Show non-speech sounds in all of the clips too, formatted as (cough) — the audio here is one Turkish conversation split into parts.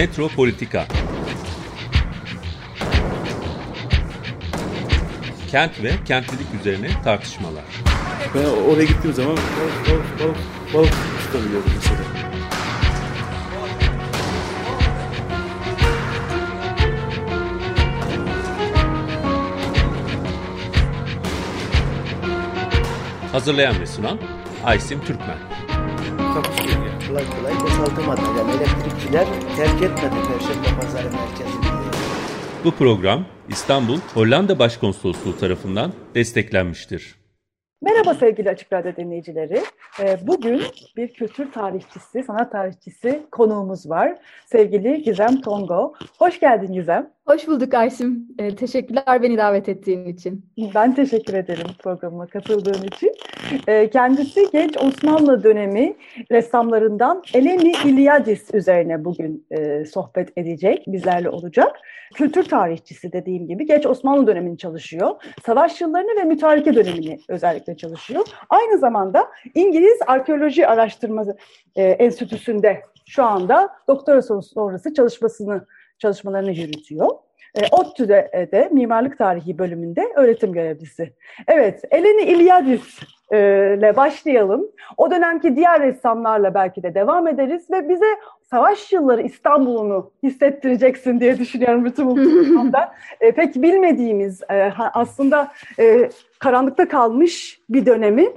Metropolitika Kent ve kentlilik üzerine tartışmalar. Ben oraya gittiğim zaman balık balık balık balık tutabiliyordum mesela. Hazırlayan ve sunan Aysim Türkmen. Kolay kolay boşaltamadı. Yani elektrikçiler terk etmedi Perşembe Pazarı merkezini. Bu program İstanbul Hollanda Başkonsolosluğu tarafından desteklenmiştir. Merhaba sevgili Açık Radyo dinleyicileri. Ee, Bugün bir kültür tarihçisi, sanat tarihçisi konuğumuz var. Sevgili Gizem Tongo. Hoş geldin Gizem. Hoş bulduk Aysim. Ee, teşekkürler beni davet ettiğin için. Ben teşekkür ederim programıma katıldığın için. Ee, Kendisi genç Osmanlı dönemi ressamlarından Eleni İlyadis üzerine bugün e, sohbet edecek, bizlerle olacak. Kültür tarihçisi dediğim gibi genç Osmanlı dönemini çalışıyor. Savaş yıllarını ve mütareke dönemini özellikle çalışıyor. Aynı zamanda İngiliz Arkeoloji Araştırması e, Enstitüsü'nde şu anda doktora sonrası çalışmasını çalışmalarını yürütüyor. E, ODTÜ'de e, de mimarlık tarihi bölümünde öğretim görevlisi. Evet, Eleni İlyadis e, ile başlayalım. O dönemki diğer ressamlarla belki de devam ederiz ve bize savaş yılları İstanbul'unu hissettireceksin diye düşünüyorum bütün bu programda. e, pek bilmediğimiz e, aslında e, karanlıkta kalmış bir dönemi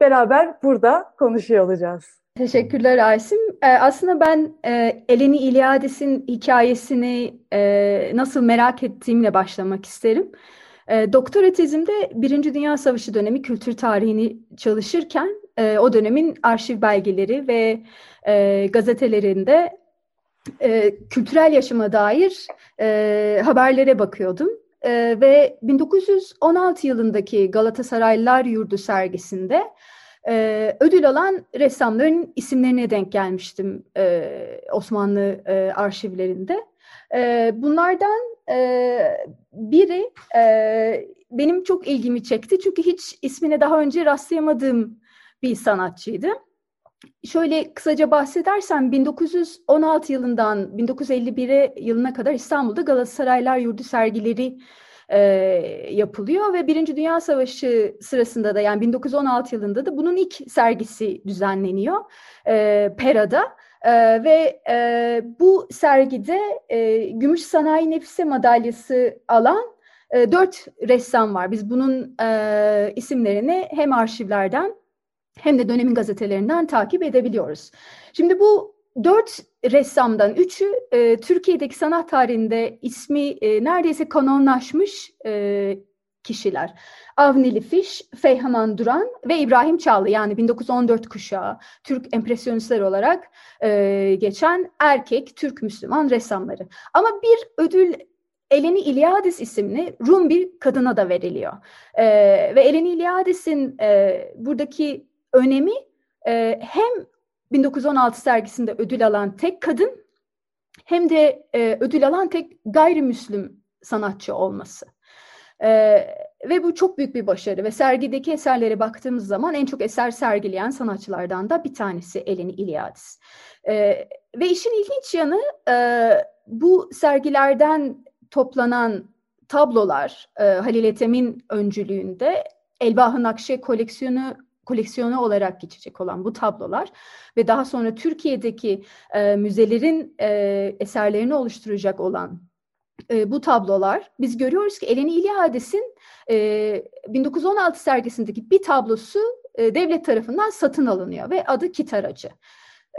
beraber burada konuşuyor olacağız. Teşekkürler Aysim. Ee, aslında ben e, Eleni İlyadis'in hikayesini e, nasıl merak ettiğimle başlamak isterim. E, doktora tezimde Birinci Dünya Savaşı dönemi kültür tarihini çalışırken e, o dönemin arşiv belgeleri ve e, gazetelerinde e, kültürel yaşama dair e, haberlere bakıyordum. E, ve 1916 yılındaki Galatasaraylılar Yurdu sergisinde e, ödül alan ressamların isimlerine denk gelmiştim e, Osmanlı e, arşivlerinde. E, bunlardan e, biri e, benim çok ilgimi çekti çünkü hiç ismine daha önce rastlayamadığım bir sanatçıydı. Şöyle kısaca bahsedersem 1916 yılından 1951'e yılına kadar İstanbul'da Galatasaraylar Yurdu sergileri e, yapılıyor ve Birinci Dünya Savaşı sırasında da yani 1916 yılında da bunun ilk sergisi düzenleniyor e, Pera'da. E, ve e, bu sergide e, Gümüş Sanayi Nefise madalyası alan e, dört ressam var. Biz bunun e, isimlerini hem arşivlerden hem de dönemin gazetelerinden takip edebiliyoruz. Şimdi bu dört ressamdan üçü e, Türkiye'deki sanat tarihinde ismi e, neredeyse kanonlaşmış e, kişiler. Avni Lifiş, Feyhaman Duran ve İbrahim Çağlı yani 1914 kuşağı Türk empresyonistler olarak e, geçen erkek Türk Müslüman ressamları. Ama bir ödül Eleni İlyadis isimli Rum bir kadına da veriliyor. E, ve Eleni İlyadis'in e, buradaki önemi e, hem 1916 sergisinde ödül alan tek kadın hem de e, ödül alan tek gayrimüslim sanatçı olması. E, ve bu çok büyük bir başarı ve sergideki eserlere baktığımız zaman en çok eser sergileyen sanatçılardan da bir tanesi Eleni İlyadis. E, ve işin ilginç yanı e, bu sergilerden toplanan tablolar e, Halil Ethem'in öncülüğünde Elbahı Nakşe koleksiyonu koleksiyonu olarak geçecek olan bu tablolar ve daha sonra Türkiye'deki e, müzelerin e, eserlerini oluşturacak olan e, bu tablolar biz görüyoruz ki Eleni İlyadis'in e, 1916 sergisindeki bir tablosu e, devlet tarafından satın alınıyor ve adı Kitaracı.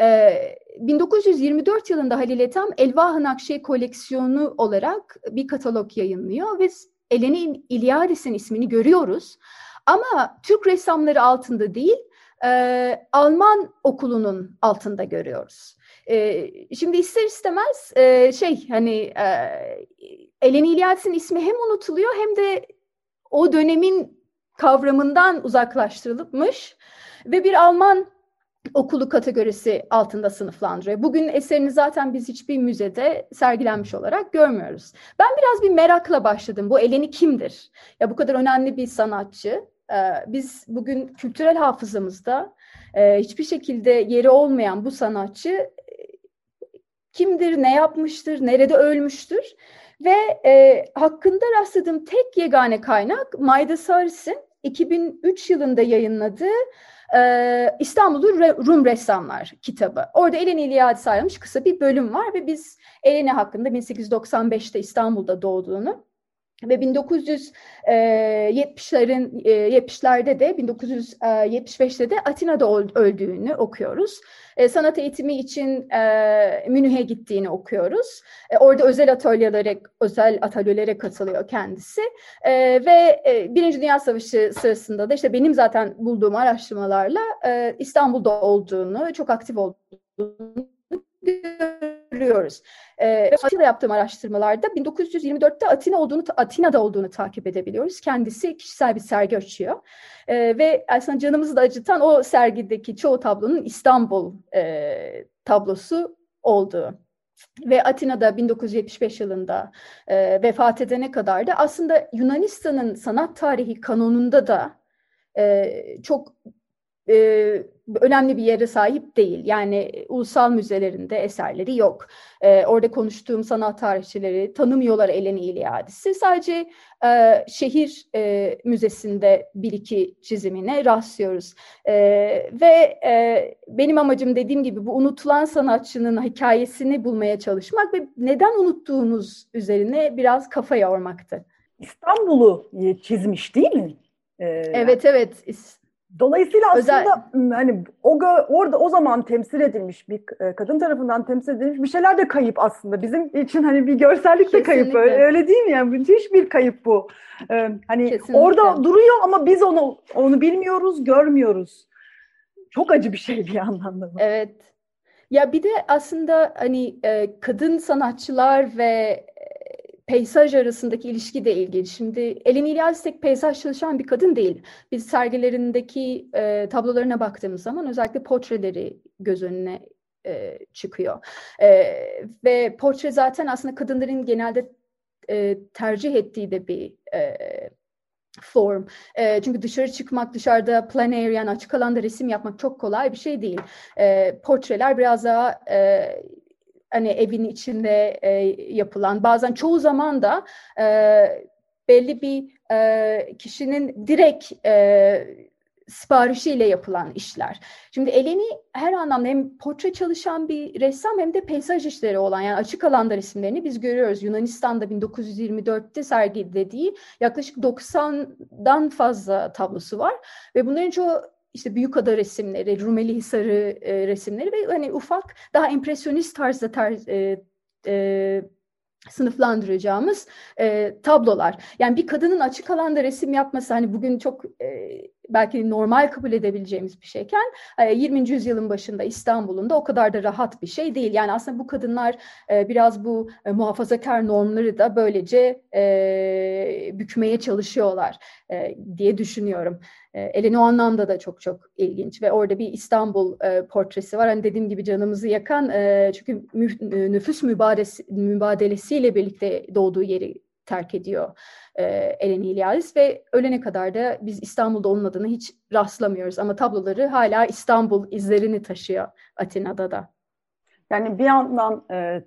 E, 1924 yılında Halil Ethem Elvah-ı Nakşi koleksiyonu olarak bir katalog yayınlıyor ve Eleni İlyadis'in ismini görüyoruz. Ama Türk ressamları altında değil, e, Alman okulunun altında görüyoruz. E, şimdi ister istemez e, şey hani e, Eleni İlyadis'in ismi hem unutuluyor hem de o dönemin kavramından uzaklaştırılmış ve bir Alman okulu kategorisi altında sınıflandırıyor. Bugün eserini zaten biz hiçbir müzede sergilenmiş olarak görmüyoruz. Ben biraz bir merakla başladım. Bu Eleni kimdir? Ya bu kadar önemli bir sanatçı. Biz bugün kültürel hafızamızda hiçbir şekilde yeri olmayan bu sanatçı kimdir, ne yapmıştır, nerede ölmüştür ve e, hakkında rastladığım tek yegane kaynak Mayda Saris'in 2003 yılında yayınladığı e, İstanbul'u Rum Ressamlar kitabı. Orada Eleni İlyadis ayrılmış kısa bir bölüm var ve biz Eleni hakkında 1895'te İstanbul'da doğduğunu ve 1970'lerin 70'lerde de 1975'te de Atina'da öldüğünü okuyoruz. Sanat eğitimi için Münih'e gittiğini okuyoruz. Orada özel atölyelere özel atölyelere katılıyor kendisi. Ve Birinci Dünya Savaşı sırasında da işte benim zaten bulduğum araştırmalarla İstanbul'da olduğunu, çok aktif olduğunu görüyoruz. Ee, Atina'da yaptığım araştırmalarda 1924'te Atina olduğunu, Atina'da olduğunu takip edebiliyoruz. Kendisi kişisel bir sergi açıyor. Ee, ve aslında canımızı da acıtan o sergideki çoğu tablonun İstanbul e, tablosu olduğu ve Atina'da 1975 yılında e, vefat edene kadar da aslında Yunanistan'ın sanat tarihi kanonunda da e, çok e, önemli bir yere sahip değil. Yani ulusal müzelerinde eserleri yok. E, orada konuştuğum sanat tarihçileri tanımıyorlar Eleni İlyadis'i. Sadece e, şehir e, müzesinde bir iki çizimine rastlıyoruz. E, ve e, benim amacım dediğim gibi bu unutulan sanatçının hikayesini bulmaya çalışmak ve neden unuttuğumuz üzerine biraz kafa yormaktı. İstanbul'u çizmiş değil mi? Ee, evet evet. Dolayısıyla aslında Özel... hani o orada o zaman temsil edilmiş bir e, kadın tarafından temsil edilmiş bir şeyler de kayıp aslında. Bizim için hani bir görsellik de kayıp öyle, öyle değil mi? Yani müthiş bir kayıp bu. Ee, hani Kesinlikle. orada duruyor ama biz onu onu bilmiyoruz, görmüyoruz. Çok acı bir şey bir yandan da. Evet. Ya bir de aslında hani e, kadın sanatçılar ve peyzaj arasındaki ilişki de ilginç. Şimdi Elin İlyas tek peyzaj çalışan bir kadın değil. Biz sergilerindeki e, tablolarına baktığımız zaman özellikle portreleri göz önüne e, çıkıyor. E, ve portre zaten aslında kadınların genelde e, tercih ettiği de bir e, form. E, çünkü dışarı çıkmak, dışarıda plan area, yani açık alanda resim yapmak çok kolay bir şey değil. E, portreler biraz daha e, hani evin içinde e, yapılan bazen çoğu zaman da e, belli bir e, kişinin direkt e, siparişiyle yapılan işler. Şimdi Eleni her anlamda hem portre çalışan bir ressam hem de peyzaj işleri olan yani açık alanda resimlerini biz görüyoruz. Yunanistan'da 1924'te sergilediği yaklaşık 90'dan fazla tablosu var ve bunların çoğu işte Büyükada resimleri, Rumeli Hisarı e, resimleri ve hani ufak daha impresyonist tarzda tarz, e, e, sınıflandıracağımız e, tablolar. Yani bir kadının açık alanda resim yapması hani bugün çok e, belki normal kabul edebileceğimiz bir şeyken 20. E, yüzyılın başında İstanbul'un da o kadar da rahat bir şey değil. Yani aslında bu kadınlar e, biraz bu e, muhafazakar normları da böylece bükmeye çalışıyorlar diye düşünüyorum. Elin o anlamda da çok çok ilginç ve orada bir İstanbul portresi var. Hani dediğim gibi canımızı yakan çünkü nüfus mübadelesi, mübadelesiyle birlikte doğduğu yeri terk ediyor e, Elen İlyadis ve ölene kadar da biz İstanbul'da onun adına hiç rastlamıyoruz ama tabloları hala İstanbul izlerini taşıyor Atina'da da. Yani bir yandan e,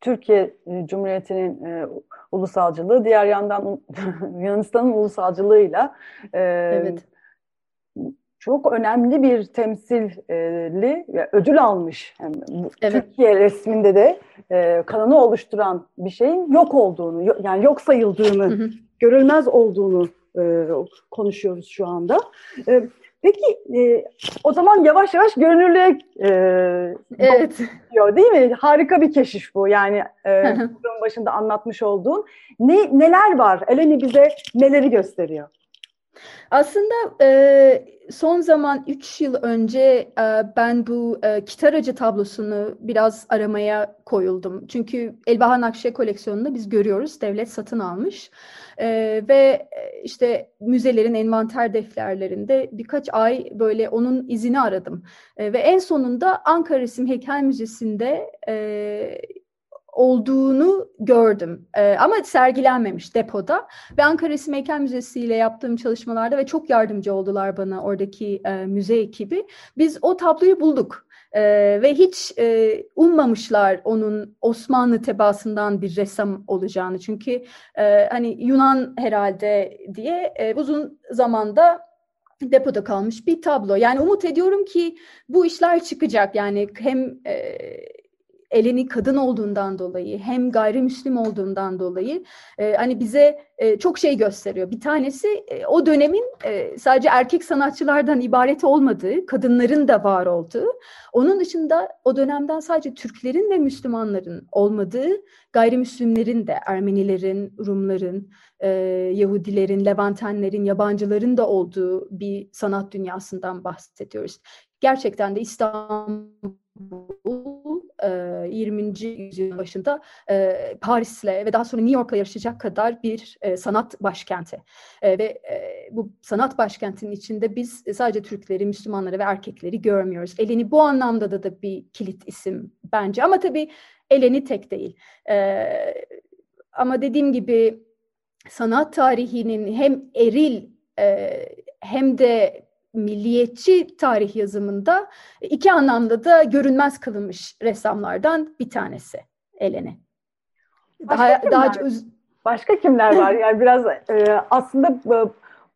Türkiye e, Cumhuriyeti'nin e, ulusalcılığı, diğer yandan (laughs) Yunanistan'ın ulusalcılığıyla e, evet. çok önemli bir temsilli ödül almış. Yani evet. Türkiye resminde de e, kanını oluşturan bir şeyin yok olduğunu, yani yok sayıldığını görülmez olduğunu e, konuşuyoruz şu anda. E, peki e, o zaman yavaş yavaş görünürlüğe e, evet. diyor değil mi? Harika bir keşif bu. Yani e, başında anlatmış olduğun. Ne, neler var? Eleni bize neleri gösteriyor? Aslında e, son zaman 3 yıl önce e, ben bu e, kitaracı tablosunu biraz aramaya koyuldum. Çünkü Elbahan Nakşe koleksiyonunda biz görüyoruz devlet satın almış. E, ve işte müzelerin envanter defterlerinde birkaç ay böyle onun izini aradım. E, ve en sonunda Ankara Resim Heykel Müzesi'nde e, olduğunu gördüm. E, ama sergilenmemiş depoda. Ve Ankara Resim Heykel Müzesi ile yaptığım çalışmalarda ve çok yardımcı oldular bana oradaki e, müze ekibi. Biz o tabloyu bulduk. e, ve hiç e, ummamışlar onun Osmanlı tebaasından bir ressam olacağını. Çünkü e, hani Yunan herhalde diye e, uzun zamanda depoda kalmış bir tablo. Yani umut ediyorum ki bu işler çıkacak. Yani hem e, Eleni kadın olduğundan dolayı hem gayrimüslim olduğundan dolayı e, hani bize e, çok şey gösteriyor. Bir tanesi e, o dönemin e, sadece erkek sanatçılardan ibaret olmadığı, kadınların da var olduğu. Onun dışında o dönemden sadece Türklerin ve Müslümanların olmadığı, gayrimüslimlerin de, Ermenilerin, Rumların, e, Yahudilerin, Levantenlerin, yabancıların da olduğu bir sanat dünyasından bahsediyoruz. Gerçekten de İstanbul 20. yüzyılın başında Paris'le ve daha sonra New York'la yarışacak kadar bir sanat başkenti. Ve bu sanat başkentinin içinde biz sadece Türkleri, Müslümanları ve erkekleri görmüyoruz. Eleni bu anlamda da, da bir kilit isim bence. Ama tabii Eleni tek değil. Ama dediğim gibi sanat tarihinin hem eril hem de milliyetçi tarih yazımında iki anlamda da görünmez kılınmış ressamlardan bir tanesi Eleni. Daha, başka daha kimler, başka kimler var? (laughs) Yani biraz e, aslında e,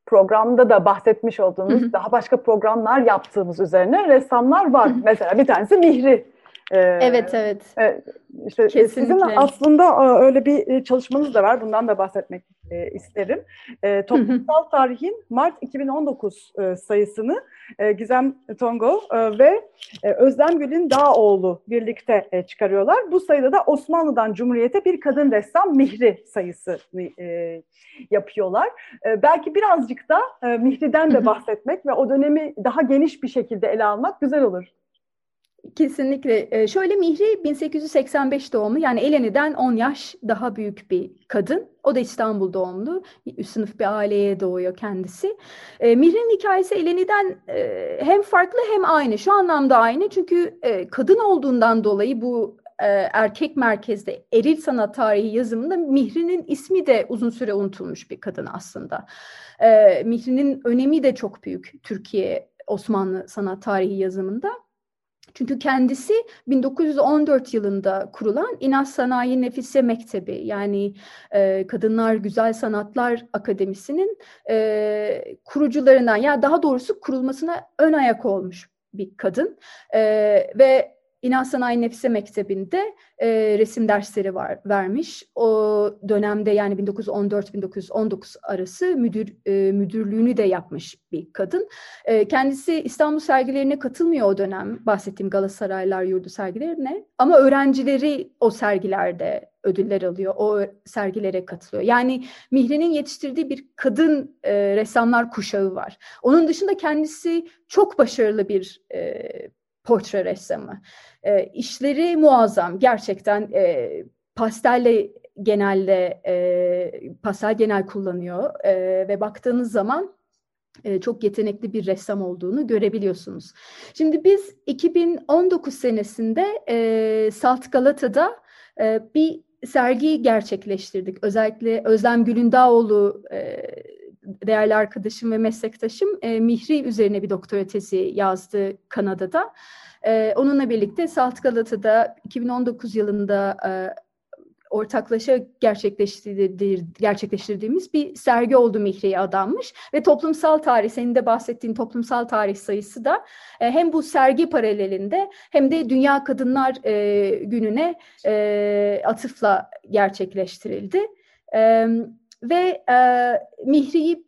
programda da bahsetmiş olduğumuz daha başka programlar yaptığımız üzerine ressamlar var. Mesela bir tanesi Mihri. Ee, evet evet. E, işte Kesinlikle. sizin aslında e, öyle bir e, çalışmanız da var. Bundan da bahsetmek e, isterim. E, toplumsal tarihin Mart 2019 e, sayısını e, Gizem Tongo e, ve e, Özlem Gül'ün Dağoğlu birlikte e, çıkarıyorlar. Bu sayıda da Osmanlı'dan Cumhuriyet'e bir kadın ressam Mihri sayısı e, yapıyorlar. E, belki birazcık da e, Mihri'den de bahsetmek ve o dönemi daha geniş bir şekilde ele almak güzel olur. Kesinlikle. Ee, şöyle Mihri 1885 doğumlu yani Eleni'den 10 yaş daha büyük bir kadın. O da İstanbul doğumlu. Üst sınıf bir aileye doğuyor kendisi. Ee, Mihri'nin hikayesi Eleni'den e, hem farklı hem aynı. Şu anlamda aynı çünkü e, kadın olduğundan dolayı bu e, erkek merkezde eril sanat tarihi yazımında Mihri'nin ismi de uzun süre unutulmuş bir kadın aslında. Mihri'nin önemi de çok büyük Türkiye Osmanlı sanat tarihi yazımında. Çünkü kendisi 1914 yılında kurulan İnaz Sanayi Nefise Mektebi yani e, Kadınlar Güzel Sanatlar Akademisi'nin e, kurucularından ya daha doğrusu kurulmasına ön ayak olmuş bir kadın e, ve İnan Sanayi Nefise Mektebi'nde e, resim dersleri var vermiş. O dönemde yani 1914-1919 arası müdür e, müdürlüğünü de yapmış bir kadın. E, kendisi İstanbul sergilerine katılmıyor o dönem bahsettiğim Galatasaraylar Yurdu sergilerine ama öğrencileri o sergilerde ödüller alıyor. O sergilere katılıyor. Yani Mihri'nin yetiştirdiği bir kadın e, ressamlar kuşağı var. Onun dışında kendisi çok başarılı bir e, portre ressamı. E, işleri muazzam. Gerçekten e, pastelle genelde e, pastel genel kullanıyor e, ve baktığınız zaman e, çok yetenekli bir ressam olduğunu görebiliyorsunuz. Şimdi biz 2019 senesinde e, Salt Galata'da e, bir sergi gerçekleştirdik. Özellikle Özlem Gülündaoğlu e, değerli arkadaşım ve meslektaşım e, Mihri üzerine bir doktora tezi yazdı Kanada'da. E, onunla birlikte Salt Galata'da 2019 yılında e, ortaklaşa gerçekleştirdiğimiz bir sergi oldu Mihri'ye adanmış ve toplumsal tarih, senin de bahsettiğin toplumsal tarih sayısı da e, hem bu sergi paralelinde hem de Dünya Kadınlar e, Günü'ne e, atıfla gerçekleştirildi. E, ve e, Mihri'yi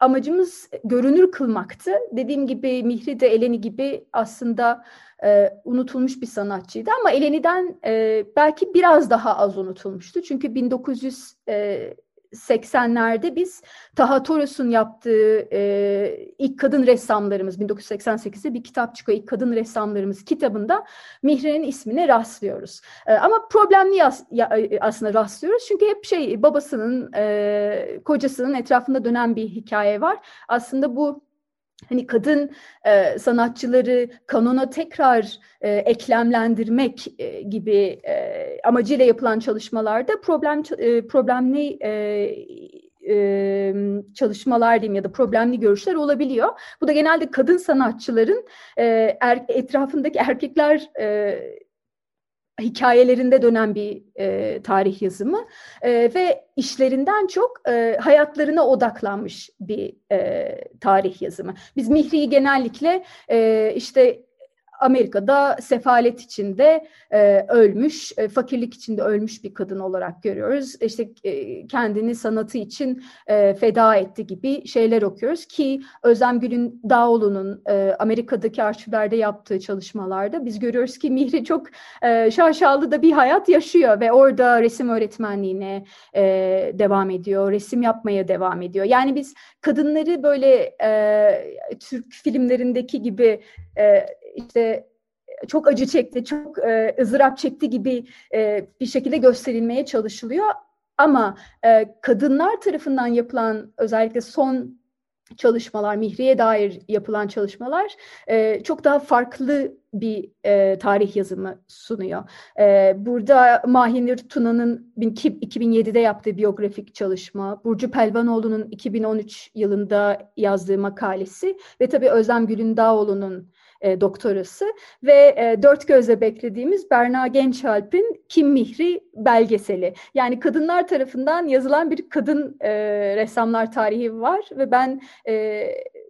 amacımız görünür kılmaktı. Dediğim gibi Mihri de Eleni gibi aslında e, unutulmuş bir sanatçıydı ama Eleni'den e, belki biraz daha az unutulmuştu. Çünkü 1900 e, 80'lerde biz Taha Toros'un yaptığı e, ilk kadın ressamlarımız 1988'de bir kitap çıkıyor. İlk kadın ressamlarımız kitabında Mihri'nin ismine rastlıyoruz. E, ama problemli yas, ya, e, aslında rastlıyoruz. Çünkü hep şey babasının, e, kocasının etrafında dönen bir hikaye var. Aslında bu hani kadın e, sanatçıları kanona tekrar e, eklemlendirmek e, gibi e, amacıyla yapılan çalışmalarda problem e, problemli e, e, çalışmalar diyeyim ya da problemli görüşler olabiliyor. Bu da genelde kadın sanatçıların e, er, etrafındaki erkekler e, hikayelerinde dönen bir e, tarih yazımı e, ve işlerinden çok e, hayatlarına odaklanmış bir e, tarih yazımı. Biz Mihri'yi genellikle e, işte Amerika'da sefalet içinde e, ölmüş, e, fakirlik içinde ölmüş bir kadın olarak görüyoruz. İşte e, kendini sanatı için e, feda etti gibi şeyler okuyoruz ki Özlem Gül'ün Dağoğlu'nun e, Amerika'daki arşivlerde yaptığı çalışmalarda biz görüyoruz ki Mihri çok e, şaşalı da bir hayat yaşıyor ve orada resim öğretmenliğine e, devam ediyor, resim yapmaya devam ediyor. Yani biz kadınları böyle e, Türk filmlerindeki gibi e, işte çok acı çekti, çok e, ızdırap çekti gibi e, bir şekilde gösterilmeye çalışılıyor. Ama e, kadınlar tarafından yapılan özellikle son çalışmalar, Mihri'ye dair yapılan çalışmalar e, çok daha farklı bir e, tarih yazımı sunuyor. E, burada Mahinir Tuna'nın 2007'de yaptığı biyografik çalışma, Burcu Pelvanoğlu'nun 2013 yılında yazdığı makalesi ve tabii Özlem Gülün Dağoğlu'nun e, doktorası ve e, dört gözle beklediğimiz Berna Gençalp'in Kim Mihri belgeseli. Yani kadınlar tarafından yazılan bir kadın e, ressamlar tarihi var ve ben e,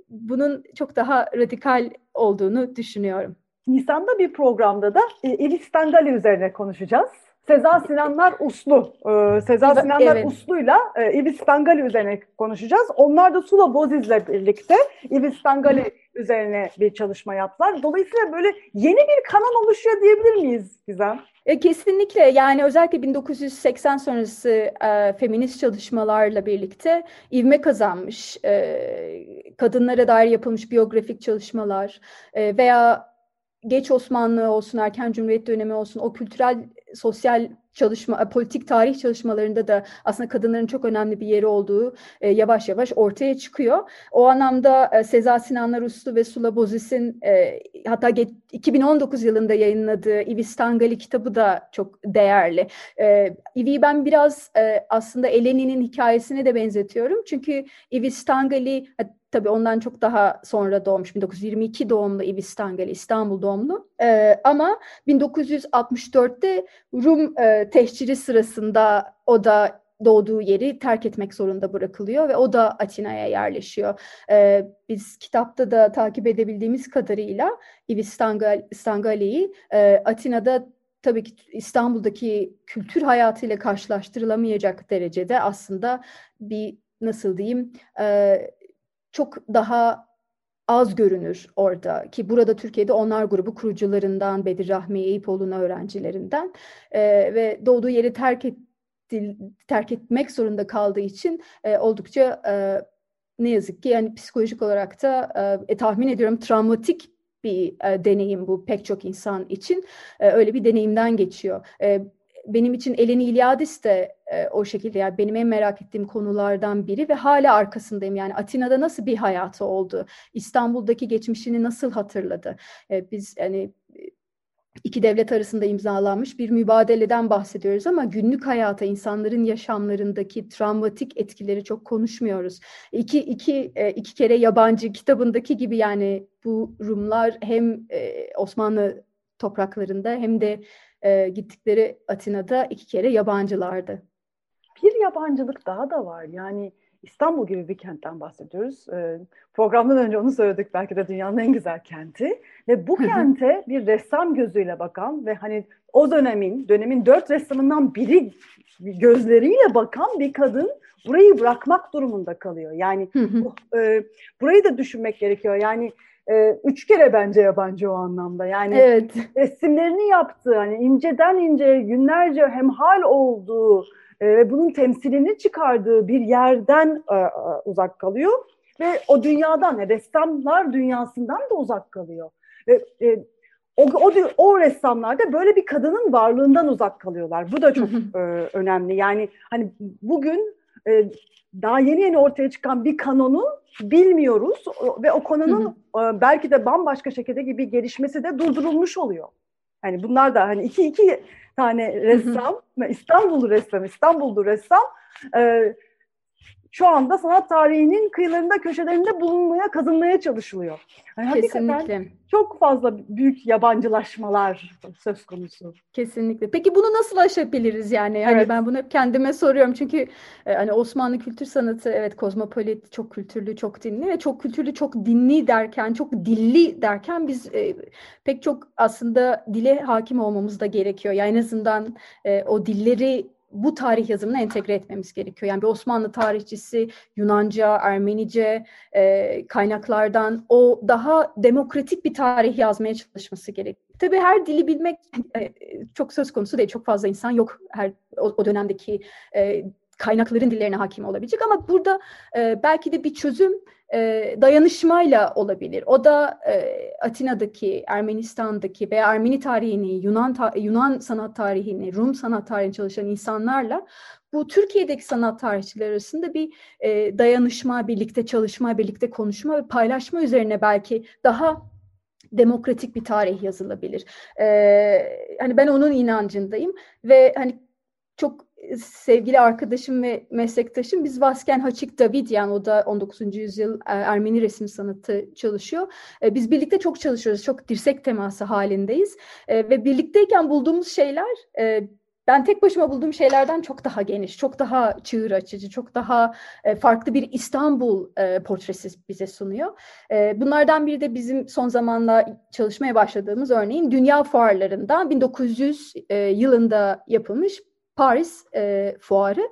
bunun çok daha radikal olduğunu düşünüyorum. Nisan'da bir programda da e, Elif Stengali üzerine konuşacağız. Seza Sinanlar Uslu. Ee, Sinanlar evet. Uslu'yla e, İvis Stengali üzerine konuşacağız. Onlar da Sula Boziz'le birlikte İvis Stengali üzerine bir çalışma yaptılar. Dolayısıyla böyle yeni bir kanon oluşuyor diyebilir miyiz Gizem? E, Kesinlikle yani özellikle 1980 sonrası e, feminist çalışmalarla birlikte ivme kazanmış e, kadınlara dair yapılmış biyografik çalışmalar e, veya geç Osmanlı olsun, erken Cumhuriyet dönemi olsun o kültürel, sosyal çalışma, e, politik tarih çalışmalarında da aslında kadınların çok önemli bir yeri olduğu e, yavaş yavaş ortaya çıkıyor. O anlamda e, Seza Sinanlar Uslu ve Sula Bozis'in e, hatta ge- 2019 yılında yayınladığı İvis Tangali kitabı da çok değerli. E, İvi'yi ben biraz e, aslında Eleni'nin hikayesine de benzetiyorum. Çünkü İvis Tangali e, tabii ondan çok daha sonra doğmuş. 1922 doğumlu İvis Tangali, İstanbul doğumlu. E, ama 1964'te Rum e, tehciri sırasında o da doğduğu yeri terk etmek zorunda bırakılıyor ve o da Atina'ya yerleşiyor. E, biz kitapta da takip edebildiğimiz kadarıyla İvis Stangal, Stangali'yi e, Atina'da tabii ki İstanbul'daki kültür hayatıyla karşılaştırılamayacak derecede aslında bir nasıl diyeyim e, çok daha az görünür orada ki burada Türkiye'de onlar grubu kurucularından Bedir Rahmi Eyüpoğlu'nun öğrencilerinden e, ve doğduğu yeri terk etti, terk etmek zorunda kaldığı için e, oldukça e, ne yazık ki yani psikolojik olarak da e, tahmin ediyorum travmatik bir e, deneyim bu pek çok insan için e, öyle bir deneyimden geçiyor. E, benim için Eleni İlyadis de e, o şekilde yani benim en merak ettiğim konulardan biri ve hala arkasındayım. Yani Atina'da nasıl bir hayatı oldu? İstanbul'daki geçmişini nasıl hatırladı? E, biz hani iki devlet arasında imzalanmış bir mübadeleden bahsediyoruz ama günlük hayata, insanların yaşamlarındaki travmatik etkileri çok konuşmuyoruz. İki, iki, e, iki kere yabancı kitabındaki gibi yani bu Rumlar hem e, Osmanlı topraklarında hem de e, gittikleri Atina'da iki kere yabancılardı. Bir yabancılık daha da var. Yani İstanbul gibi bir kentten bahsediyoruz. Ee, programdan önce onu söyledik. Belki de dünyanın en güzel kenti. Ve bu kente bir ressam gözüyle bakan ve hani o dönemin, dönemin dört ressamından biri gözleriyle bakan bir kadın burayı bırakmak durumunda kalıyor. Yani bu, e, burayı da düşünmek gerekiyor. Yani e, üç kere bence yabancı o anlamda. Yani evet. resimlerini yaptığı, hani inceden inceye günlerce hemhal olduğu ve bunun temsilini çıkardığı bir yerden e, e, uzak kalıyor ve o dünyadan, yani ressamlar dünyasından da uzak kalıyor. Ve e, o, o, o ressamlar da böyle bir kadının varlığından uzak kalıyorlar. Bu da çok e, önemli. Yani hani bugün e, daha yeni yeni ortaya çıkan bir kanonu bilmiyoruz ve o konunun e, belki de bambaşka şekilde gibi gelişmesi de durdurulmuş oluyor. Yani bunlar da hani iki iki tane ressam, İstanbullu ressam, İstanbullu ressam e, şu anda sanat tarihinin kıyılarında, köşelerinde bulunmaya, kazınmaya çalışılıyor. Yani Kesinlikle. Çok fazla büyük yabancılaşmalar söz konusu. Kesinlikle. Peki bunu nasıl aşabiliriz yani? Hani Evet. ben bunu hep kendime soruyorum çünkü e, hani Osmanlı kültür sanatı evet kozmopolit, çok kültürlü, çok dinli ve çok kültürlü, çok dinli derken, çok dilli derken biz e, pek çok aslında dile hakim olmamız da gerekiyor. Yani en azından e, o dilleri bu tarih yazımına entegre etmemiz gerekiyor. Yani bir Osmanlı tarihçisi Yunanca, Ermenice e, kaynaklardan o daha demokratik bir tarih yazmaya çalışması gerekiyor. Tabii her dili bilmek e, çok söz konusu değil. Çok fazla insan yok her o, o dönemdeki e, kaynakların dillerine hakim olabilecek ama burada e, belki de bir çözüm e, dayanışmayla olabilir. O da e, Atina'daki, Ermenistan'daki veya Ermeni tarihini, Yunan ta- Yunan sanat tarihini, Rum sanat tarihini çalışan insanlarla bu Türkiye'deki sanat tarihçiler arasında bir e, dayanışma, birlikte çalışma, birlikte konuşma ve paylaşma üzerine belki daha demokratik bir tarih yazılabilir. Ee, hani ben onun inancındayım ve hani çok sevgili arkadaşım ve meslektaşım biz Vasken Haçik Davidyan o da 19. yüzyıl e, Ermeni resim sanatı çalışıyor. E, Biz birlikte çok çalışıyoruz. Çok dirsek teması halindeyiz. E, Ve birlikteyken bulduğumuz şeyler ben tek başıma bulduğum şeylerden çok daha geniş, çok daha çığır açıcı, çok daha farklı bir İstanbul portresi bize sunuyor. Bunlardan biri de bizim son zamanla çalışmaya başladığımız örneğin dünya fuarlarından 1900 e, yılında yapılmış Paris e, fuarı.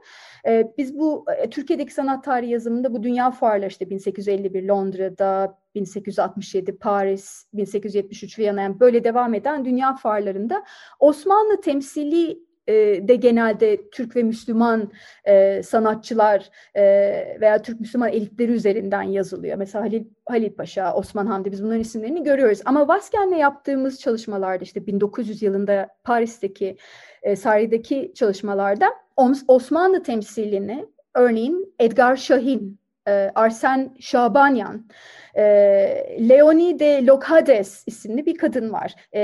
E, biz bu e, Türkiye'deki sanat tarihi yazımında bu dünya fuarları işte 1851 Londra'da, 1867 Paris, 1873 Viyana yani böyle devam eden dünya fuarlarında Osmanlı temsili e, de genelde Türk ve Müslüman e, sanatçılar e, veya Türk Müslüman elitleri üzerinden yazılıyor. Mesela Halil, Halil Paşa, Osman Hamdi biz bunların isimlerini görüyoruz. Ama Vasken'le yaptığımız çalışmalarda işte 1900 yılında Paris'teki e, Saray'daki çalışmalarda Os- Osmanlı temsilini örneğin Edgar Şahin, e, Arsen Şabanyan, e, Leonie de Locades isimli bir kadın var. E,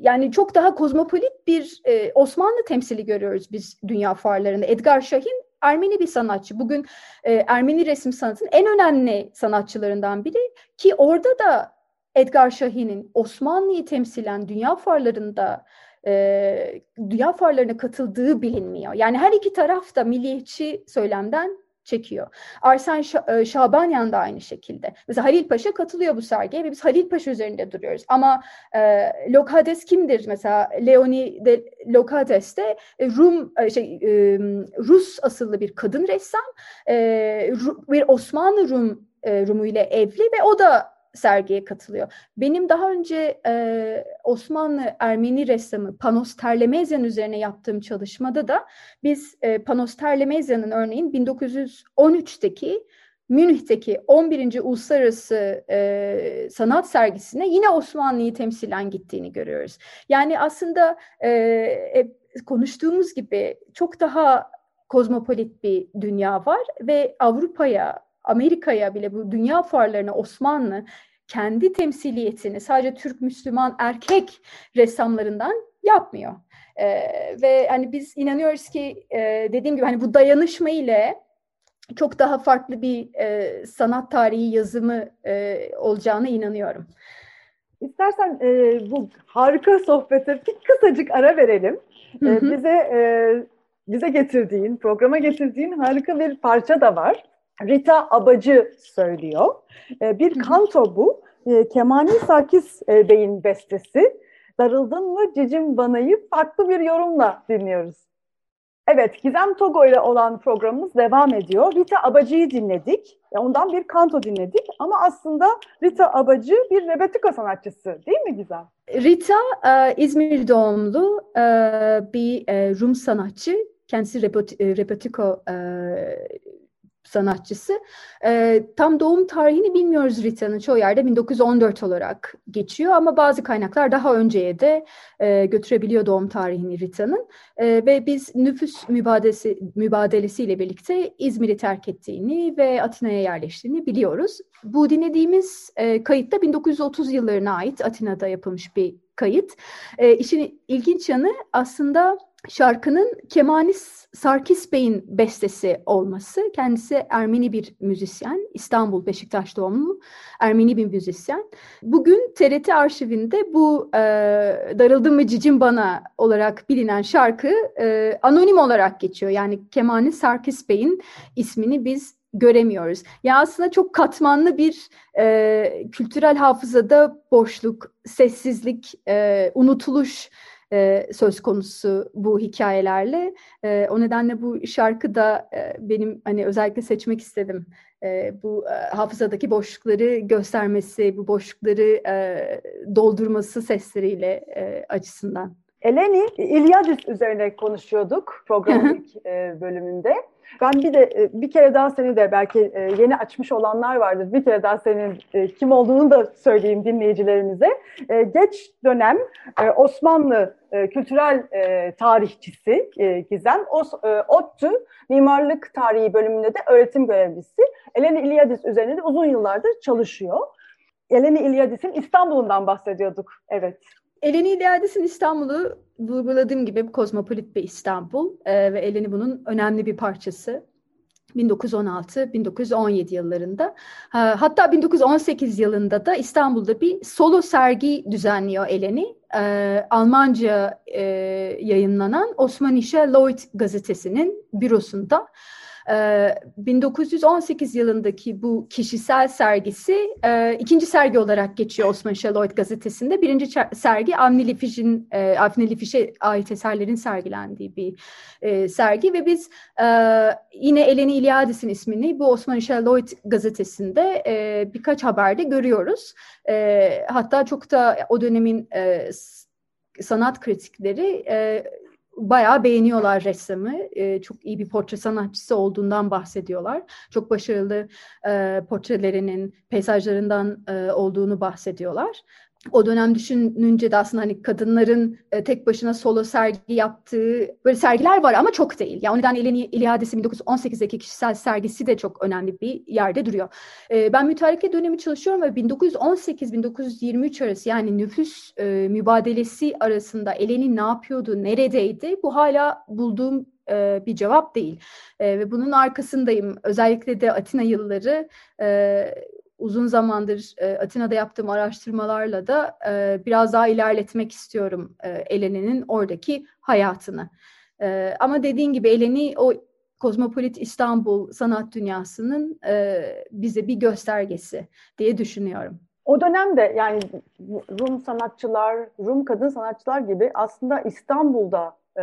yani çok daha kozmopolit bir e, Osmanlı temsili görüyoruz biz dünya fuarlarında. Edgar Şahin Ermeni bir sanatçı. Bugün e, Ermeni resim sanatının en önemli sanatçılarından biri ki orada da Edgar Şahin'in Osmanlı'yı temsilen dünya fuarlarında e, dünya fuarlarına katıldığı bilinmiyor. Yani her iki taraf da milliyetçi söylemden çekiyor. Arsen Şa- Şabanyan da aynı şekilde. Mesela Halil Paşa katılıyor bu sergiye ve biz Halil Paşa üzerinde duruyoruz. Ama e, Locades kimdir? Mesela Leonie de Locades de Rum şey e, Rus asıllı bir kadın ressam. E, bir Osmanlı Rum e, Rumu ile evli ve o da sergiye katılıyor. Benim daha önce e, Osmanlı Ermeni ressamı Panos Terlemezyan üzerine yaptığım çalışmada da biz e, Panos Terlemezyan'ın örneğin 1913'teki Münih'teki 11. Uluslararası e, Sanat Sergisi'ne yine Osmanlı'yı temsilen gittiğini görüyoruz. Yani aslında e, e, konuştuğumuz gibi çok daha kozmopolit bir dünya var ve Avrupa'ya, Amerika'ya bile bu dünya fuarlarına Osmanlı kendi temsiliyetini sadece Türk Müslüman erkek ressamlarından yapmıyor. Ee, ve hani biz inanıyoruz ki e, dediğim gibi hani bu dayanışma ile çok daha farklı bir e, sanat tarihi yazımı e, olacağına inanıyorum. İstersen e, bu harika sohbete bir kısacık ara verelim. Hı E, bize e, bize getirdiğin, programa getirdiğin harika bir parça da var. Rita Abacı söylüyor. E, bir kanto bu. E, Kemani Sarkis e, Bey'in bestesi. Darıldın mı cicim banayı farklı bir yorumla dinliyoruz. Evet, Gizem Togo ile olan programımız devam ediyor. Rita Abacı'yı dinledik. E, Ondan bir kanto dinledik. Ama aslında Rita Abacı bir rebetiko sanatçısı değil mi Gizem? Rita e, İzmir doğumlu e, bir Rum sanatçı. Kendisi e, sanatçısı. E, tam doğum tarihini bilmiyoruz Rita'nın. Çoğu yerde 1914 olarak geçiyor ama bazı kaynaklar daha önceye de e, götürebiliyor doğum tarihini Rita'nın. E, ve biz nüfus mübadelesi, mübadelesiyle birlikte İzmir'i terk ettiğini ve Atina'ya yerleştiğini biliyoruz. Bu dinlediğimiz e, kayıt da 1930 yıllarına ait Atina'da yapılmış bir kayıt. E, işin ilginç yanı aslında şarkının Kemanis Sarkis Bey'in bestesi olması. Kendisi Ermeni bir müzisyen, İstanbul Beşiktaş doğumlu Ermeni bir müzisyen. Bugün TRT arşivinde bu e, Darıldım mı Cicim Bana olarak bilinen şarkı e, anonim olarak geçiyor. Yani Kemanis Sarkis Bey'in ismini biz göremiyoruz. Ya aslında çok katmanlı bir e, kültürel hafızada boşluk, sessizlik, e, unutuluş e, söz konusu bu hikayelerle. E, o nedenle bu şarkı da e, benim hani özellikle seçmek istedim. E, bu e, hafızadaki boşlukları göstermesi, bu boşlukları e, doldurması sesleriyle e, açısından. Eleni İlyadis üzerine konuşuyorduk programın (laughs) ilk e, bölümünde. Ben bir de e, bir kere daha seni de belki e, yeni açmış olanlar vardır. Bir kere daha senin e, kim olduğunu da söyleyeyim dinleyicilerimize. Geç dönem Osmanlı kültürel tarihçisi Gizem. ODTÜ Mimarlık Tarihi bölümünde de öğretim görevlisi. Eleni İlyadis üzerine de uzun yıllardır çalışıyor. Eleni İlyadis'in İstanbul'undan bahsediyorduk. Evet. Eleni İlyadis'in İstanbul'u vurguladığım gibi kozmopolit bir İstanbul e, ve Eleni bunun önemli bir parçası. 1916-1917 yıllarında. Hatta 1918 yılında da İstanbul'da bir solo sergi düzenliyor Eleni. Ee, Almanca e, yayınlanan Osmanische Lloyd gazetesinin bürosunda. 1918 yılındaki bu kişisel sergisi ikinci sergi olarak geçiyor Osman Şaloyd gazetesinde. Birinci sergi Avni Lifiş'in, Avni Lifiş'e ait eserlerin sergilendiği bir sergi ve biz yine Eleni İlyadis'in ismini bu Osman Şaloyd gazetesinde birkaç haberde görüyoruz. Hatta çok da o dönemin sanat kritikleri bayağı beğeniyorlar ressamı. E, çok iyi bir portre sanatçısı olduğundan bahsediyorlar. Çok başarılı e, portrelerinin, peyzajlarından e, olduğunu bahsediyorlar o dönem düşününce de aslında hani kadınların e, tek başına solo sergi yaptığı böyle sergiler var ama çok değil. Yani o nedenle Eleni İlihadesi 1918'deki kişisel sergisi de çok önemli bir yerde duruyor. E, ben mütareke dönemi çalışıyorum ve 1918-1923 arası yani nüfus e, mübadelesi arasında Eleni ne yapıyordu, neredeydi? Bu hala bulduğum e, bir cevap değil. E, ve bunun arkasındayım. Özellikle de Atina yılları e, uzun zamandır e, Atina'da yaptığım araştırmalarla da e, biraz daha ilerletmek istiyorum e, Eleni'nin oradaki hayatını. E, ama dediğin gibi Eleni o kozmopolit İstanbul sanat dünyasının e, bize bir göstergesi diye düşünüyorum. O dönemde yani Rum sanatçılar, Rum kadın sanatçılar gibi aslında İstanbul'da e,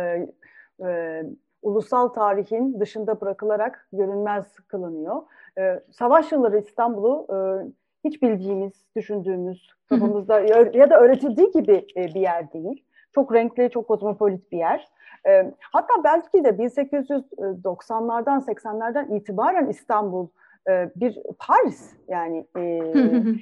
e, ulusal tarihin dışında bırakılarak görünmez kılınıyor. E, savaş yılları İstanbul'u e, hiç bildiğimiz, düşündüğümüz, kafamızda ya da öğretildiği gibi e, bir yer değil. Çok renkli, çok kozmopolit bir yer. E, hatta belki de 1890'lardan, 80'lerden itibaren İstanbul e, bir Paris yani e,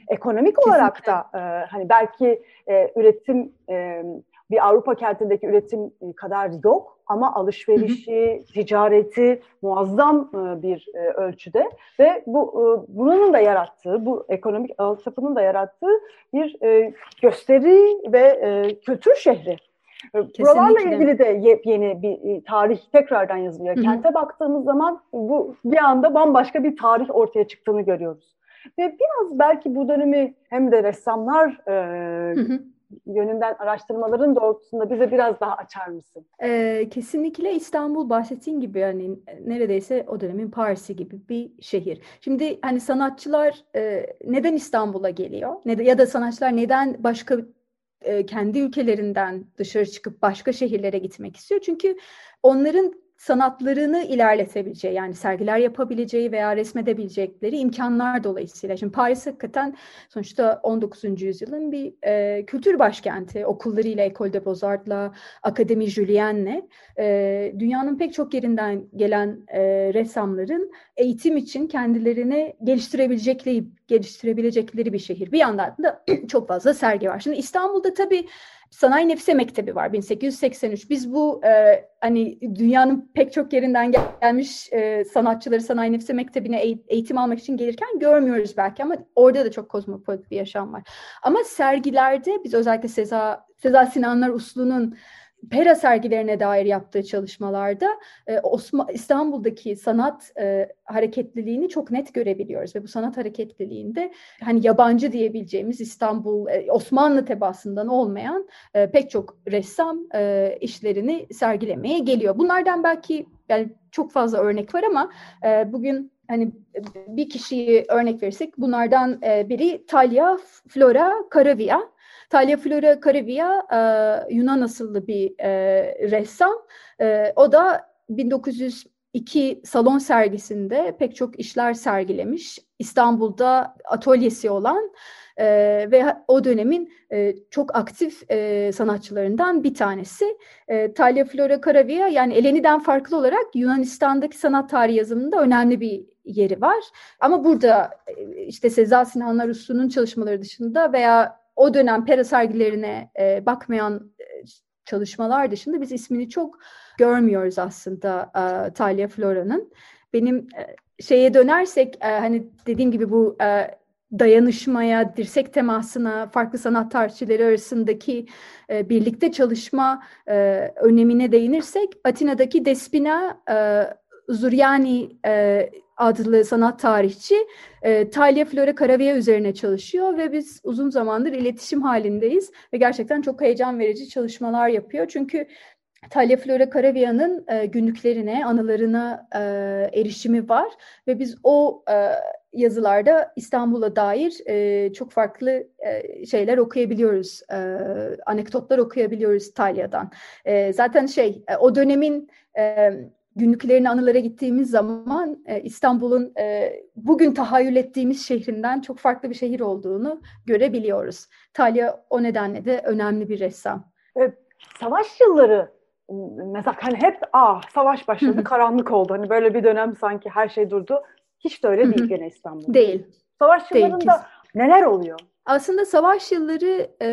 ekonomik olarak da e, hani belki e, üretim e, bir Avrupa kentindeki üretim kadar yok ama alışverişi, ticareti muazzam e, bir e, ölçüde ve bu e, bunun da yarattığı, bu ekonomik altyapının da yarattığı bir gösteri ve kültür şehri. Kesinlikle. Buralarla ilgili de yepyeni bir tarih tekrardan yazılıyor. Hı hı. Kente baktığımız zaman bu bir anda bambaşka bir tarih ortaya çıktığını görüyoruz. Ve biraz belki bu dönemi hem de ressamlar e, hı hı yönünden araştırmaların doğrultusunda bize biraz daha açar mısın? Ee, kesinlikle İstanbul bahsettiğin gibi yani neredeyse o dönemin Paris'i gibi bir şehir. Şimdi hani sanatçılar e, neden İstanbul'a geliyor? Ne, ya da sanatçılar neden başka e, kendi ülkelerinden dışarı çıkıp başka şehirlere gitmek istiyor? Çünkü onların sanatlarını ilerletebileceği yani sergiler yapabileceği veya resmedebilecekleri imkanlar dolayısıyla. Şimdi Paris hakikaten sonuçta 19. yüzyılın bir e, kültür başkenti. Okullarıyla, École de Beaux-Arts'la, Akademi Julienne'le e, dünyanın pek çok yerinden gelen e, ressamların eğitim için kendilerini geliştirebilecekleri, geliştirebilecekleri bir şehir. Bir yandan da (clears throat) çok fazla sergi var. Şimdi İstanbul'da tabii Sanayi Nefise Mektebi var 1883. Biz bu e, hani dünyanın pek çok yerinden gelmiş e, sanatçıları Sanayi Nefise Mektebi'ne eğitim almak için gelirken görmüyoruz belki ama orada da çok kozmopolit bir yaşam var. Ama sergilerde biz özellikle Seza, Seza Sinanlar Uslu'nun Pera sergilerine dair yaptığı çalışmalarda e, Osman, İstanbul'daki sanat e, hareketliliğini çok net görebiliyoruz ve bu sanat hareketliliğinde hani yabancı diyebileceğimiz İstanbul e, Osmanlı tebasından olmayan e, pek çok ressam e, işlerini sergilemeye geliyor. Bunlardan belki yani çok fazla örnek var ama e, bugün hani bir kişiyi örnek verirsek bunlardan e, biri Talia Flora Caravia. Talia Flora Caravia e, Yunan asıllı bir e, ressam. E, o da 1902 salon sergisinde pek çok işler sergilemiş. İstanbul'da atölyesi olan e, ve o dönemin e, çok aktif e, sanatçılarından bir tanesi. E, Talia Flora Caravia yani Eleni'den farklı olarak Yunanistan'daki sanat tarihi yazımında önemli bir yeri var. Ama burada işte Seza Sinan Aruslu'nun çalışmaları dışında veya o dönem pera sergilerine e, bakmayan e, çalışmalar dışında biz ismini çok görmüyoruz aslında e, Talia Flora'nın. Benim e, şeye dönersek e, hani dediğim gibi bu e, dayanışmaya, dirsek temasına, farklı sanat tarihçileri arasındaki e, birlikte çalışma e, önemine değinirsek Atina'daki Despina e, Zuryani e, adlı sanat tarihçi e, Talia Flora Caravia üzerine çalışıyor ve biz uzun zamandır iletişim halindeyiz ve gerçekten çok heyecan verici çalışmalar yapıyor. Çünkü Talia Flora Caravia'nın e, günlüklerine, anılarına e, erişimi var ve biz o e, yazılarda İstanbul'a dair e, çok farklı e, şeyler okuyabiliyoruz, e, anekdotlar okuyabiliyoruz Talia'dan. E, zaten şey, e, o dönemin e, günlüklerini anılara gittiğimiz zaman e, İstanbul'un e, bugün tahayyül ettiğimiz şehrinden çok farklı bir şehir olduğunu görebiliyoruz. Talia o nedenle de önemli bir ressam. Evet, savaş yılları mesela hani hep ah savaş başladı karanlık oldu. Hani böyle bir dönem sanki her şey durdu. Hiç de öyle değil gene İstanbul'da. Değil. Savaş yıllarında değil, neler oluyor? Aslında savaş yılları e,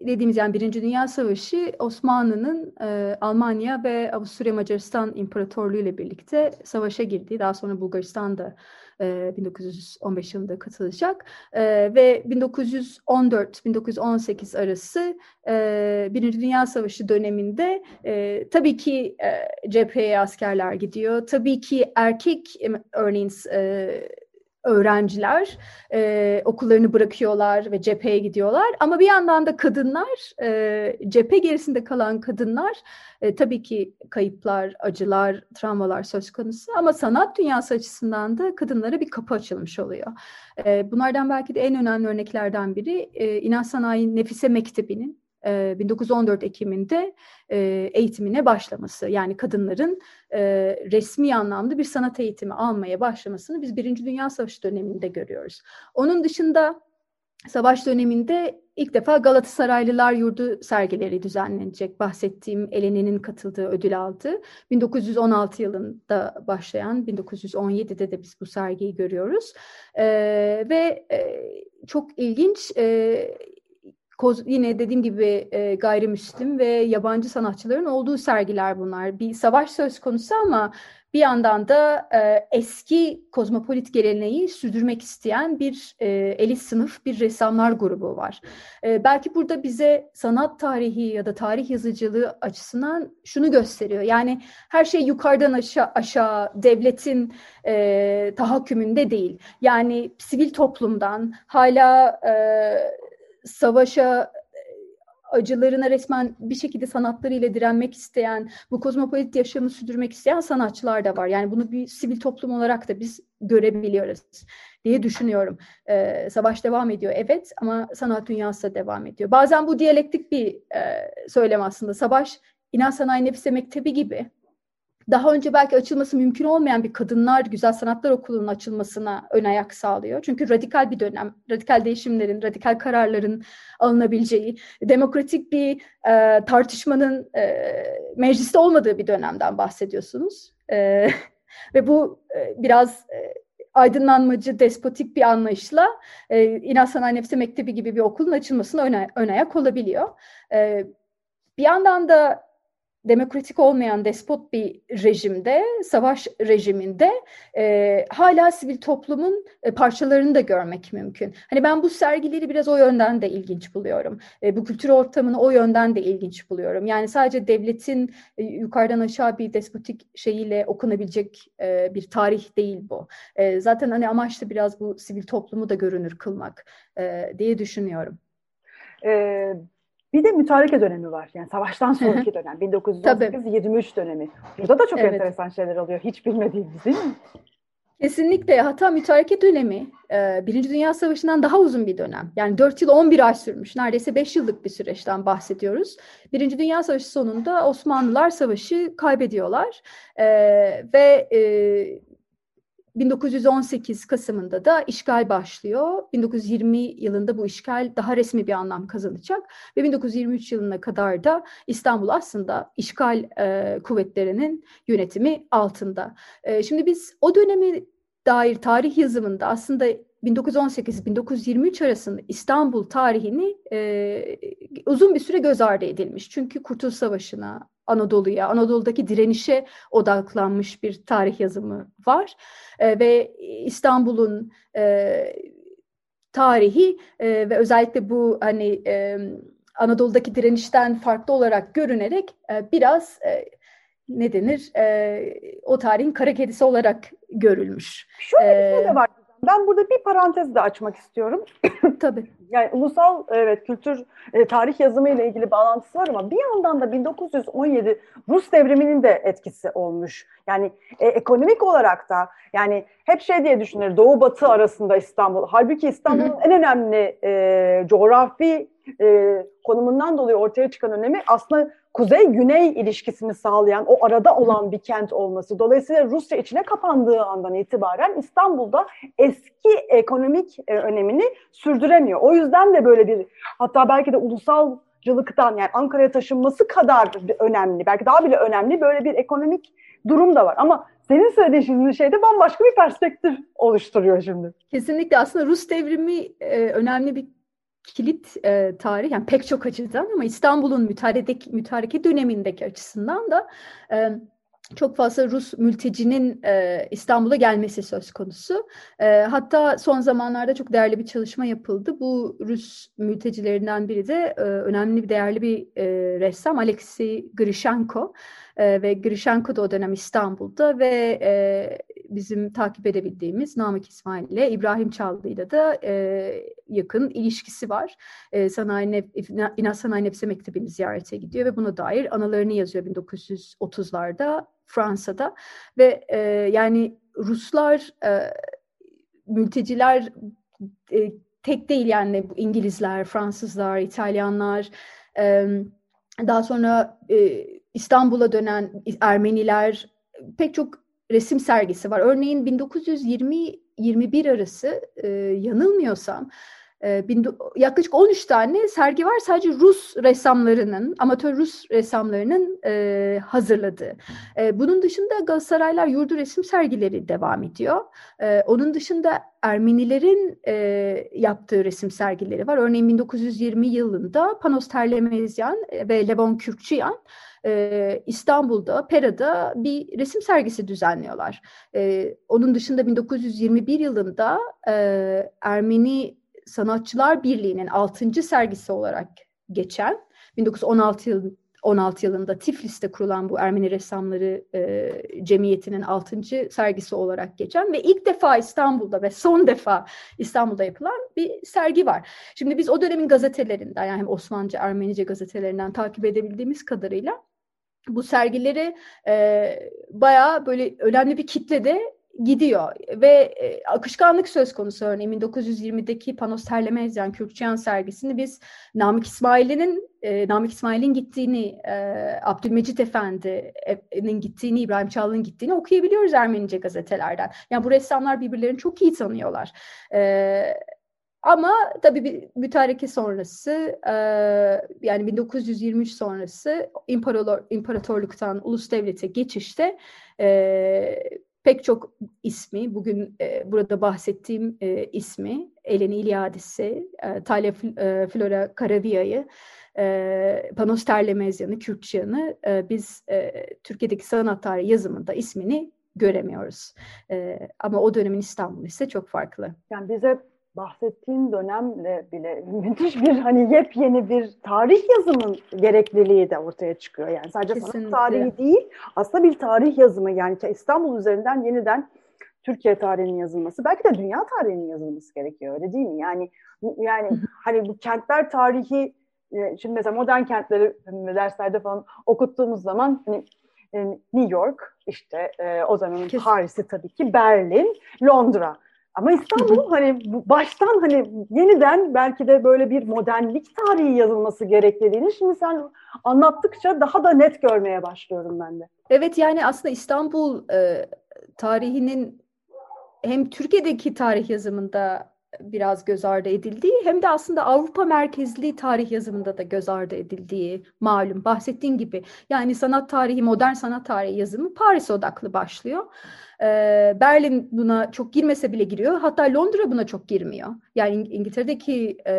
dediğimiz yani Birinci Dünya Savaşı Osmanlı'nın e, Almanya ve Avusturya Macaristan İmparatorluğu ile birlikte savaşa girdiği, daha sonra Bulgaristan da e, 1915 yılında katılacak. E, ve 1914-1918 arası e, Birinci Dünya Savaşı döneminde e, tabii ki e, cepheye askerler gidiyor, tabii ki erkek örneğin e, öğrenciler e, okullarını bırakıyorlar ve cepheye gidiyorlar. Ama bir yandan da kadınlar, e, cephe gerisinde kalan kadınlar e, tabii ki kayıplar, acılar, travmalar söz konusu. Ama sanat dünyası açısından da kadınlara bir kapı açılmış oluyor. E, bunlardan belki de en önemli örneklerden biri e, İnan Sanayi Nefise Mektebi'nin 1914 Ekim'inde eğitimine başlaması yani kadınların resmi anlamda bir sanat eğitimi almaya başlamasını biz Birinci Dünya Savaşı döneminde görüyoruz. Onun dışında savaş döneminde ilk defa Galatasaraylılar Yurdu sergileri düzenlenecek. Bahsettiğim Eleni'nin katıldığı, ödül aldığı 1916 yılında başlayan, 1917'de de biz bu sergiyi görüyoruz. Ee, ve e, çok ilginç e, koz, yine dediğim gibi e, gayrimüslim ve yabancı sanatçıların olduğu sergiler bunlar. Bir savaş söz konusu ama bir yandan da e, eski kozmopolit geleneği sürdürmek isteyen bir e, elit sınıf, bir ressamlar grubu var. E, belki burada bize sanat tarihi ya da tarih yazıcılığı açısından şunu gösteriyor. Yani her şey yukarıdan aşağı, aşağı devletin e, tahakkümünde değil. Yani sivil toplumdan hala... E, savaşa acılarına resmen bir şekilde sanatlarıyla direnmek isteyen, bu kozmopolit yaşamı sürdürmek isteyen sanatçılar da var. Yani bunu bir sivil toplum olarak da biz görebiliyoruz diye düşünüyorum. Ee, savaş devam ediyor evet ama sanat dünyası da devam ediyor. Bazen bu diyalektik bir e, söylem aslında. Savaş İnan Sanayi Nefise Mektebi gibi daha önce belki açılması mümkün olmayan bir kadınlar güzel sanatlar okulunun açılmasına ön ayak sağlıyor. Çünkü radikal bir dönem, radikal değişimlerin, radikal kararların alınabileceği, demokratik bir e, tartışmanın e, mecliste olmadığı bir dönemden bahsediyorsunuz. E, (laughs) ve bu e, biraz e, aydınlanmacı, despotik bir anlayışla e, İnan Sanayi Nefsi Mektebi gibi bir okulun açılmasına ön, ön ayak olabiliyor. E, bir yandan da demokratik olmayan despot bir rejimde, savaş rejiminde e, hala sivil toplumun e, parçalarını da görmek mümkün. Hani ben bu sergileri biraz o yönden de ilginç buluyorum. E, bu kültür ortamını o yönden de ilginç buluyorum. Yani sadece devletin e, yukarıdan aşağı bir despotik şeyiyle okunabilecek e, bir tarih değil bu. E, zaten hani amaç da biraz bu sivil toplumu da görünür kılmak e, diye düşünüyorum. Evet bir de mütareke dönemi var. Yani savaştan sonraki dönem. 1918-23 dönemi. Burada da çok evet. enteresan şeyler oluyor. Hiç bilmediğimiz değil mi? Kesinlikle. Hatta mütareke dönemi e, Birinci Dünya Savaşı'ndan daha uzun bir dönem. Yani 4 yıl 11 ay sürmüş. Neredeyse 5 yıllık bir süreçten bahsediyoruz. Birinci Dünya Savaşı sonunda Osmanlılar savaşı kaybediyorlar. E, ve e, 1918 Kasım'ında da işgal başlıyor. 1920 yılında bu işgal daha resmi bir anlam kazanacak ve 1923 yılına kadar da İstanbul aslında işgal e, kuvvetlerinin yönetimi altında. E, şimdi biz o dönemi dair tarih yazımında aslında 1918-1923 arasında İstanbul tarihini e, uzun bir süre göz ardı edilmiş. Çünkü Kurtuluş Savaşı'na, Anadolu'ya, Anadolu'daki direnişe odaklanmış bir tarih yazımı var. E, ve İstanbul'un e, tarihi e, ve özellikle bu hani e, Anadolu'daki direnişten farklı olarak görünerek e, biraz e, ne denir e, o tarihin kara kedisi olarak görülmüş. Şöyle bir şey de var ben burada bir parantez de açmak istiyorum. (coughs) Tabii. yani ulusal evet kültür e, tarih yazımı ile ilgili bağlantısı var ama bir yandan da 1917 Rus devriminin de etkisi olmuş. Yani e, ekonomik olarak da yani hep şey diye düşünür Doğu Batı arasında İstanbul. Halbuki İstanbul'un en önemli e, coğrafi e, konumundan dolayı ortaya çıkan önemi aslında kuzey-güney ilişkisini sağlayan o arada olan bir kent olması. Dolayısıyla Rusya içine kapandığı andan itibaren İstanbul'da eski ekonomik e, önemini sürdüremiyor. O yüzden de böyle bir hatta belki de ulusalcılıktan yani Ankara'ya taşınması kadar önemli, belki daha bile önemli böyle bir ekonomik durum da var. Ama senin söylediğin şimdi şeyde bambaşka bir perspektif oluşturuyor şimdi. Kesinlikle aslında Rus devrimi e, önemli bir kilit e, tarih yani pek çok açıdan ama İstanbul'un mütareke, dönemindeki açısından da e, çok fazla Rus mültecinin e, İstanbul'a gelmesi söz konusu. E, hatta son zamanlarda çok değerli bir çalışma yapıldı. Bu Rus mültecilerinden biri de e, önemli bir değerli bir e, ressam Alexei Grishenko. E, ve Grishenko da o dönem İstanbul'da ve e, bizim takip edebildiğimiz Namık İsmail ile İbrahim Çaldı'yla da e, yakın ilişkisi var. E, Sanayi Nef İnat Sanayi Nefse Mektebi'ni ziyarete gidiyor ve buna dair anılarını yazıyor 1930'larda Fransa'da ve e, yani Ruslar e, mülteciler e, tek değil yani İngilizler, Fransızlar, İtalyanlar e, daha sonra e, İstanbul'a dönen Ermeniler pek çok resim sergisi var. Örneğin 1920-21 arası e, yanılmıyorsam e, bin, yaklaşık 13 tane sergi var sadece Rus ressamlarının, amatör Rus ressamlarının e, hazırladığı. E, bunun dışında Galatasaraylar yurdu resim sergileri devam ediyor. E, onun dışında Ermenilerin e, yaptığı resim sergileri var. Örneğin 1920 yılında Panos Terlemezyan ve Levon Kürkçiyan e, İstanbul'da, Pera'da bir resim sergisi düzenliyorlar. E, onun dışında 1921 yılında e, Ermeni Sanatçılar Birliği'nin 6. sergisi olarak geçen 1916 yıl 16 yılında Tiflis'te kurulan bu Ermeni Ressamları e, Cemiyeti'nin 6. sergisi olarak geçen ve ilk defa İstanbul'da ve son defa İstanbul'da yapılan bir sergi var. Şimdi biz o dönemin gazetelerinden yani Osmanlıca, Ermenice gazetelerinden takip edebildiğimiz kadarıyla bu sergileri e, bayağı böyle önemli bir kitlede gidiyor ve e, akışkanlık söz konusu örneğin 1920'deki Panos Terlemezyan Kürkçeyan sergisini biz Namık İsmail'in e, Namık İsmail'in gittiğini e, Abdülmecit Efendi'nin gittiğini İbrahim Çallı'nın gittiğini okuyabiliyoruz Ermenice gazetelerden. Yani bu ressamlar birbirlerini çok iyi tanıyorlar. E, ama tabii bir mütareke sonrası e, yani 1923 sonrası imparator, imparatorluktan ulus devlete geçişte e, pek çok ismi, bugün e, burada bahsettiğim e, ismi, Eleni İlyadis'i, e, Talya e, Flora Karavia'yı, e, Panos Terlemezyan'ı, Kürtçeyan'ı e, biz e, Türkiye'deki sanat tarihi yazımında ismini göremiyoruz. E, ama o dönemin İstanbul ise çok farklı. Yani bize bahsettiğin dönemle bile (laughs) müthiş bir hani yepyeni bir tarih yazımın gerekliliği de ortaya çıkıyor. Yani sadece Kesinlikle. sanat tarihi değil, aslında bir tarih yazımı yani İstanbul üzerinden yeniden Türkiye tarihinin yazılması, belki de dünya tarihinin yazılması gerekiyor öyle değil mi? Yani yani hani bu kentler tarihi e, şimdi mesela modern kentleri derslerde falan okuttuğumuz zaman hani e, New York işte e, o zamanın Kesin. Paris'i tabii ki Berlin, Londra. Ama İstanbul hani baştan hani yeniden belki de böyle bir modernlik tarihi yazılması gerekliliğini şimdi sen anlattıkça daha da net görmeye başlıyorum ben de. Evet yani aslında İstanbul e, tarihinin hem Türkiye'deki tarih yazımında biraz göz ardı edildiği hem de aslında Avrupa merkezli tarih yazımında da göz ardı edildiği malum. Bahsettiğin gibi yani sanat tarihi, modern sanat tarihi yazımı Paris odaklı başlıyor. Berlin buna çok girmese bile giriyor. Hatta Londra buna çok girmiyor. Yani İng- İngiltere'deki e,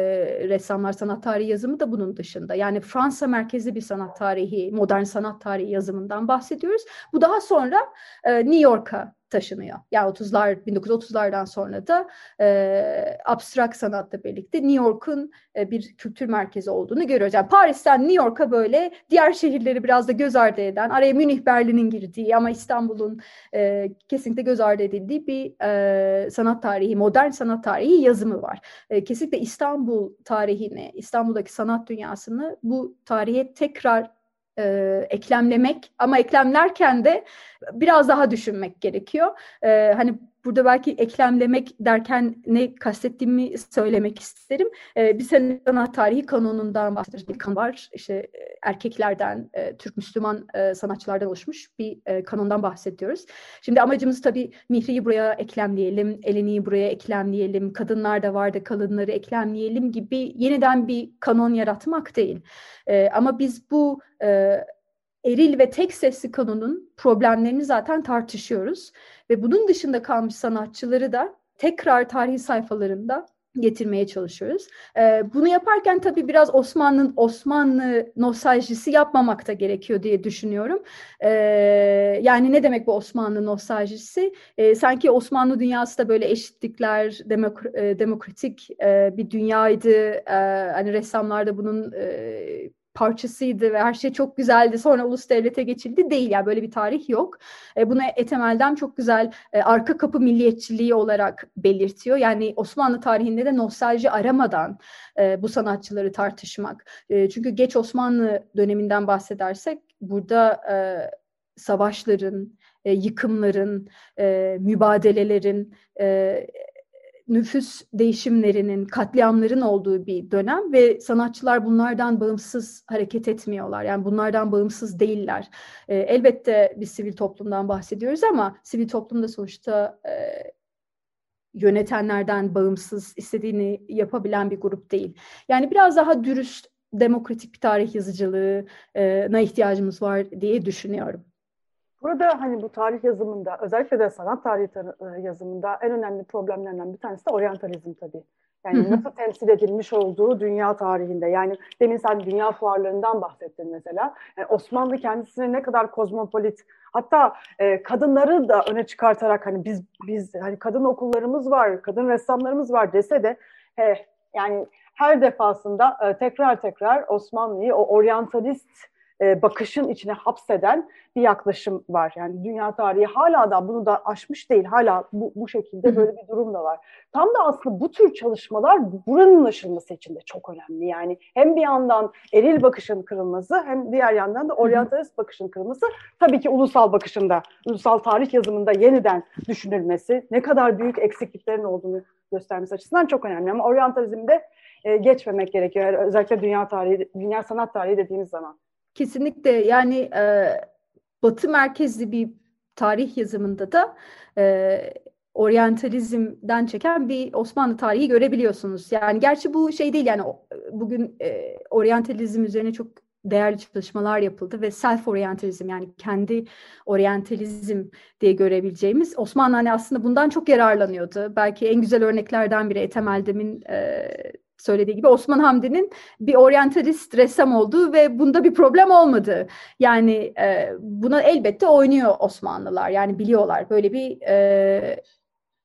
ressamlar sanat tarihi yazımı da bunun dışında. Yani Fransa merkezli bir sanat tarihi, modern sanat tarihi yazımından bahsediyoruz. Bu daha sonra e, New York'a taşınıyor. Yani 30'lar 1930'lardan sonra da e, abstrak sanatla birlikte New York'un e, bir kültür merkezi olduğunu görüyoruz. Yani Paris'ten New York'a böyle diğer şehirleri biraz da göz ardı eden, araya Münih, Berlin'in girdiği ama İstanbul'un e, kesinlikle göz ardı edildiği bir e, sanat tarihi, modern sanat tarihi yazımı var. E, kesinlikle İstanbul tarihini, İstanbul'daki sanat dünyasını bu tarihe tekrar e, eklemlemek ama eklemlerken de biraz daha düşünmek gerekiyor. E, hani burada belki eklemlemek derken ne kastettiğimi söylemek isterim. E, bir sanat tarihi kanonundan bahsediyoruz. Kanun var. İşte e, erkeklerden, e, Türk Müslüman e, sanatçılardan oluşmuş bir e, kanondan bahsediyoruz. Şimdi amacımız tabii Mihri'yi buraya eklemleyelim, Eleni'yi buraya eklemleyelim, kadınlar da vardı kadınları eklemleyelim gibi yeniden bir kanon yaratmak değil. E, ama biz bu e, eril ve tek sesli kanonun problemlerini zaten tartışıyoruz. Ve bunun dışında kalmış sanatçıları da tekrar tarihi sayfalarında getirmeye çalışıyoruz. Ee, bunu yaparken tabii biraz Osmanlı Osmanlı nostaljisi yapmamak da gerekiyor diye düşünüyorum. Ee, yani ne demek bu Osmanlı nostaljisi? Ee, sanki Osmanlı dünyası da böyle eşitlikler, demok- e, demokratik e, bir dünyaydı. Ee, hani ressamlar da bunun e, parçasıydı ve her şey çok güzeldi. Sonra ulus devlete geçildi değil. Yani böyle bir tarih yok. E, bunu Ethem Eldem çok güzel e, arka kapı milliyetçiliği olarak belirtiyor. Yani Osmanlı tarihinde de nostalji aramadan e, bu sanatçıları tartışmak. E, çünkü geç Osmanlı döneminden bahsedersek burada e, savaşların, e, yıkımların, e, mübadelelerin, e, nüfus değişimlerinin, katliamların olduğu bir dönem ve sanatçılar bunlardan bağımsız hareket etmiyorlar. Yani bunlardan bağımsız değiller. E, elbette biz sivil toplumdan bahsediyoruz ama sivil toplumda sonuçta e, yönetenlerden bağımsız istediğini yapabilen bir grup değil. Yani biraz daha dürüst, demokratik bir tarih yazıcılığına ihtiyacımız var diye düşünüyorum. Burada hani bu tarih yazımında özellikle de sanat tarihi yazımında en önemli problemlerden bir tanesi de oryantalizm tabii. Yani nasıl temsil edilmiş olduğu dünya tarihinde. Yani demin sen dünya fuarlarından bahsettin mesela. Yani Osmanlı kendisini ne kadar kozmopolit, hatta e, kadınları da öne çıkartarak hani biz biz hani kadın okullarımız var, kadın ressamlarımız var dese de he, yani her defasında e, tekrar tekrar Osmanlı'yı o oryantalist e, bakışın içine hapseden bir yaklaşım var. Yani dünya tarihi hala da bunu da aşmış değil. Hala bu, bu şekilde böyle bir durum da var. Tam da aslında bu tür çalışmalar buranın aşılması için de çok önemli. Yani hem bir yandan eril bakışın kırılması hem diğer yandan da oryantalist bakışın kırılması tabii ki ulusal bakışında, ulusal tarih yazımında yeniden düşünülmesi, ne kadar büyük eksikliklerin olduğunu göstermesi açısından çok önemli. Ama oryantalizmde e, geçmemek gerekiyor. Özellikle dünya tarihi, dünya sanat tarihi dediğimiz zaman. Kesinlikle yani e, Batı merkezli bir tarih yazımında da e, oryantalizmden çeken bir Osmanlı tarihi görebiliyorsunuz. Yani gerçi bu şey değil yani bugün e, oryantalizm üzerine çok değerli çalışmalar yapıldı ve self-orientalizm yani kendi oryantalizm diye görebileceğimiz Osmanlı hani aslında bundan çok yararlanıyordu. Belki en güzel örneklerden biri Ethem Eldem'in e, söylediği gibi Osman Hamdi'nin bir oryantalist ressam olduğu ve bunda bir problem olmadı. Yani e, buna elbette oynuyor Osmanlılar. Yani biliyorlar böyle bir e,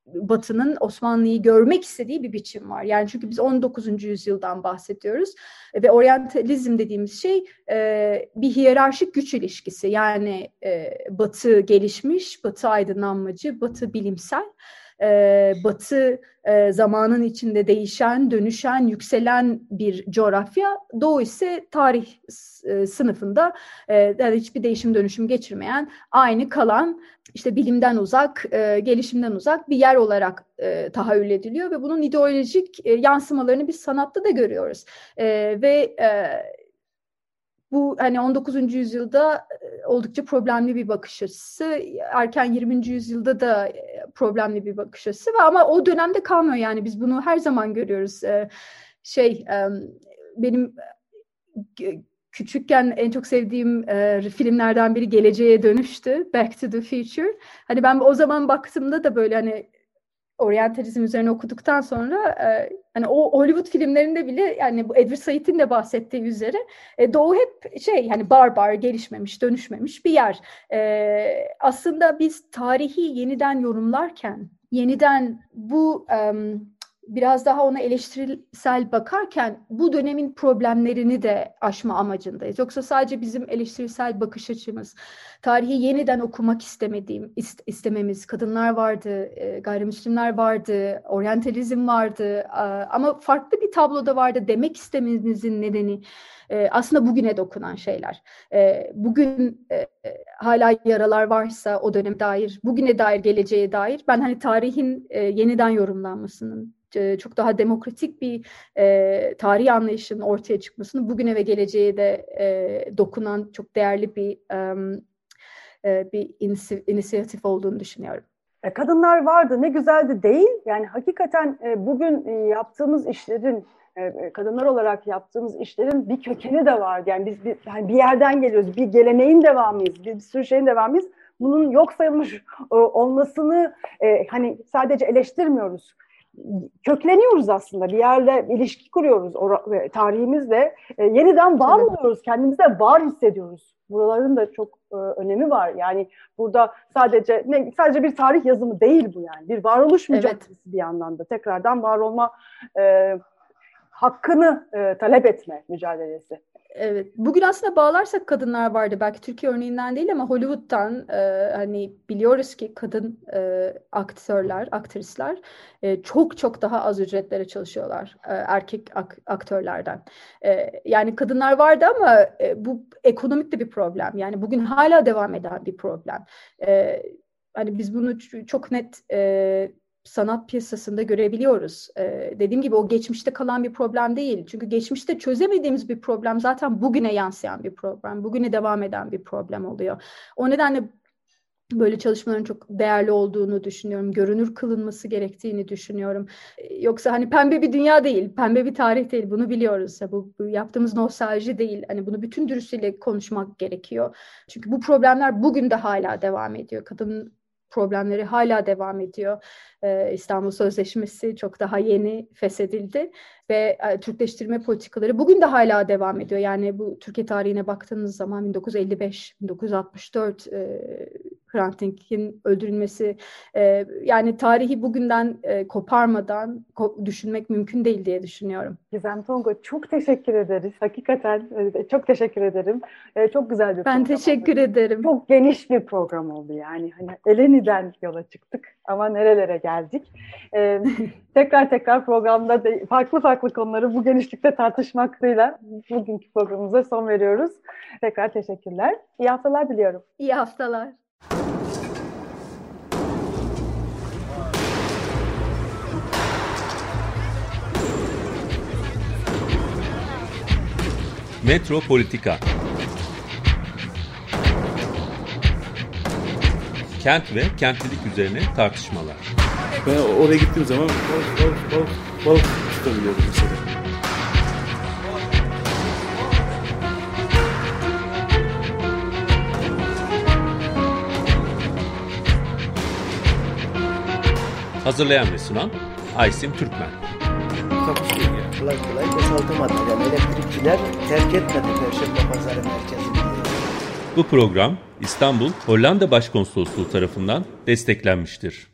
Batı'nın Osmanlı'yı görmek istediği bir biçim var. Yani çünkü biz 19. yüzyıldan bahsediyoruz ve oryantalizm dediğimiz şey e, bir hiyerarşik güç ilişkisi. Yani e, Batı gelişmiş, Batı aydınlanmacı, Batı bilimsel e, batı e, zamanın içinde değişen, dönüşen, yükselen bir coğrafya. Doğu ise tarih e, sınıfında e, yani hiçbir değişim dönüşüm geçirmeyen, aynı kalan, işte bilimden uzak, e, gelişimden uzak bir yer olarak e, tahayyül ediliyor ve bunun ideolojik e, yansımalarını biz sanatta da görüyoruz. E, ve e, bu hani 19. yüzyılda oldukça problemli bir bakış açısı. Erken 20. yüzyılda da problemli bir bakış açısı ama o dönemde kalmıyor yani biz bunu her zaman görüyoruz. Şey benim küçükken en çok sevdiğim e, filmlerden biri Geleceğe Dönüştü, Back to the Future. Hani ben o zaman baktığımda da böyle hani oryantalizm üzerine okuduktan sonra e, hani o Hollywood filmlerinde bile yani bu Edward Said'in de bahsettiği üzere e, Doğu hep şey hani barbar, gelişmemiş, dönüşmemiş bir yer. E, aslında biz tarihi yeniden yorumlarken, yeniden bu um, biraz daha ona eleştirisel bakarken bu dönemin problemlerini de aşma amacındayız. Yoksa sadece bizim eleştirisel bakış açımız, tarihi yeniden okumak istemediğim ist istememiz, kadınlar vardı, e, gayrimüslimler vardı, oryantalizm vardı ama farklı bir tabloda vardı demek istememizin nedeni e, aslında bugüne dokunan şeyler. E, bugün hala yaralar varsa o dönem dair, bugüne dair, geleceğe dair ben hani tarihin yeniden yorumlanmasının çok daha demokratik bir e, tarih anlayışının ortaya çıkmasını bugüne ve geleceğe de e, dokunan çok değerli bir e, bir inisiyatif olduğunu düşünüyorum. E, kadınlar vardı ne güzeldi değil. Yani hakikaten e, bugün yaptığımız işlerin kadınlar olarak yaptığımız işlerin bir kökeni de var. Yani biz bir, yani bir yerden geliyoruz. Bir geleneğin devamıyız. Bir, bir sürü şeyin devamıyız. Bunun yok sayılmış olmasını hani sadece eleştirmiyoruz kökleniyoruz aslında. Bir yerle ilişki kuruyoruz. Tarihimizle e, yeniden var evet. oluyoruz. Kendimizde var hissediyoruz. Buraların da çok e, önemi var. Yani burada sadece ne sadece bir tarih yazımı değil bu yani. Bir varoluş mücadelesi evet. bir yandan da. Tekrardan var olma e, hakkını e, talep etme mücadelesi. Evet. Bugün aslında bağlarsak kadınlar vardı. Belki Türkiye örneğinden değil ama Hollywood'dan e, hani biliyoruz ki kadın e, aktörler, aktrisler e, çok çok daha az ücretlere çalışıyorlar e, erkek ak aktörlerden. E, yani kadınlar vardı ama e, bu ekonomik de bir problem. Yani bugün hala devam eden bir problem. E, hani biz bunu çok net e, sanat piyasasında görebiliyoruz. Ee, dediğim gibi o geçmişte kalan bir problem değil. Çünkü geçmişte çözemediğimiz bir problem zaten bugüne yansıyan bir problem. Bugüne devam eden bir problem oluyor. O nedenle böyle çalışmaların çok değerli olduğunu düşünüyorum. Görünür kılınması gerektiğini düşünüyorum. Yoksa hani pembe bir dünya değil, pembe bir tarih değil. Bunu biliyoruz. Bu, bu yaptığımız nostalji değil. Hani bunu bütün dürüstlüğüyle konuşmak gerekiyor. Çünkü bu problemler bugün de hala devam ediyor. Kadın problemleri hala devam ediyor. Ee, İstanbul Sözleşmesi çok daha yeni feshedildi ve e, Türkleştirme politikaları bugün de hala devam ediyor. Yani bu Türkiye tarihine baktığınız zaman 1955, 1964 e, Hrant Dink'in öldürülmesi e, yani tarihi bugünden e, koparmadan ko- düşünmek mümkün değil diye düşünüyorum. Gizem Tongo çok teşekkür ederiz. Hakikaten e, çok teşekkür ederim. E, çok güzel bir ben program teşekkür oldu. ederim. Çok geniş bir program oldu yani. Hani Eleni'den yola çıktık ama nerelere geldik. E, (laughs) tekrar tekrar programda de farklı farklı konuları bu genişlikte tartışmaktayla bugünkü programımıza son veriyoruz. Tekrar teşekkürler. İyi haftalar diliyorum. İyi haftalar. Metropolitika Kent ve kentlilik üzerine tartışmalar. Ben oraya gittiğim zaman balık balık balık balık tutabiliyordum mesela. Hazırlayan ve sunan Aysim Türkmen. Ya. Kolay kolay boşaltamadı. Yani elektrikçiler terk etmedi Perşembe Pazarı merkezini. Bu program İstanbul Hollanda Başkonsolosluğu tarafından desteklenmiştir.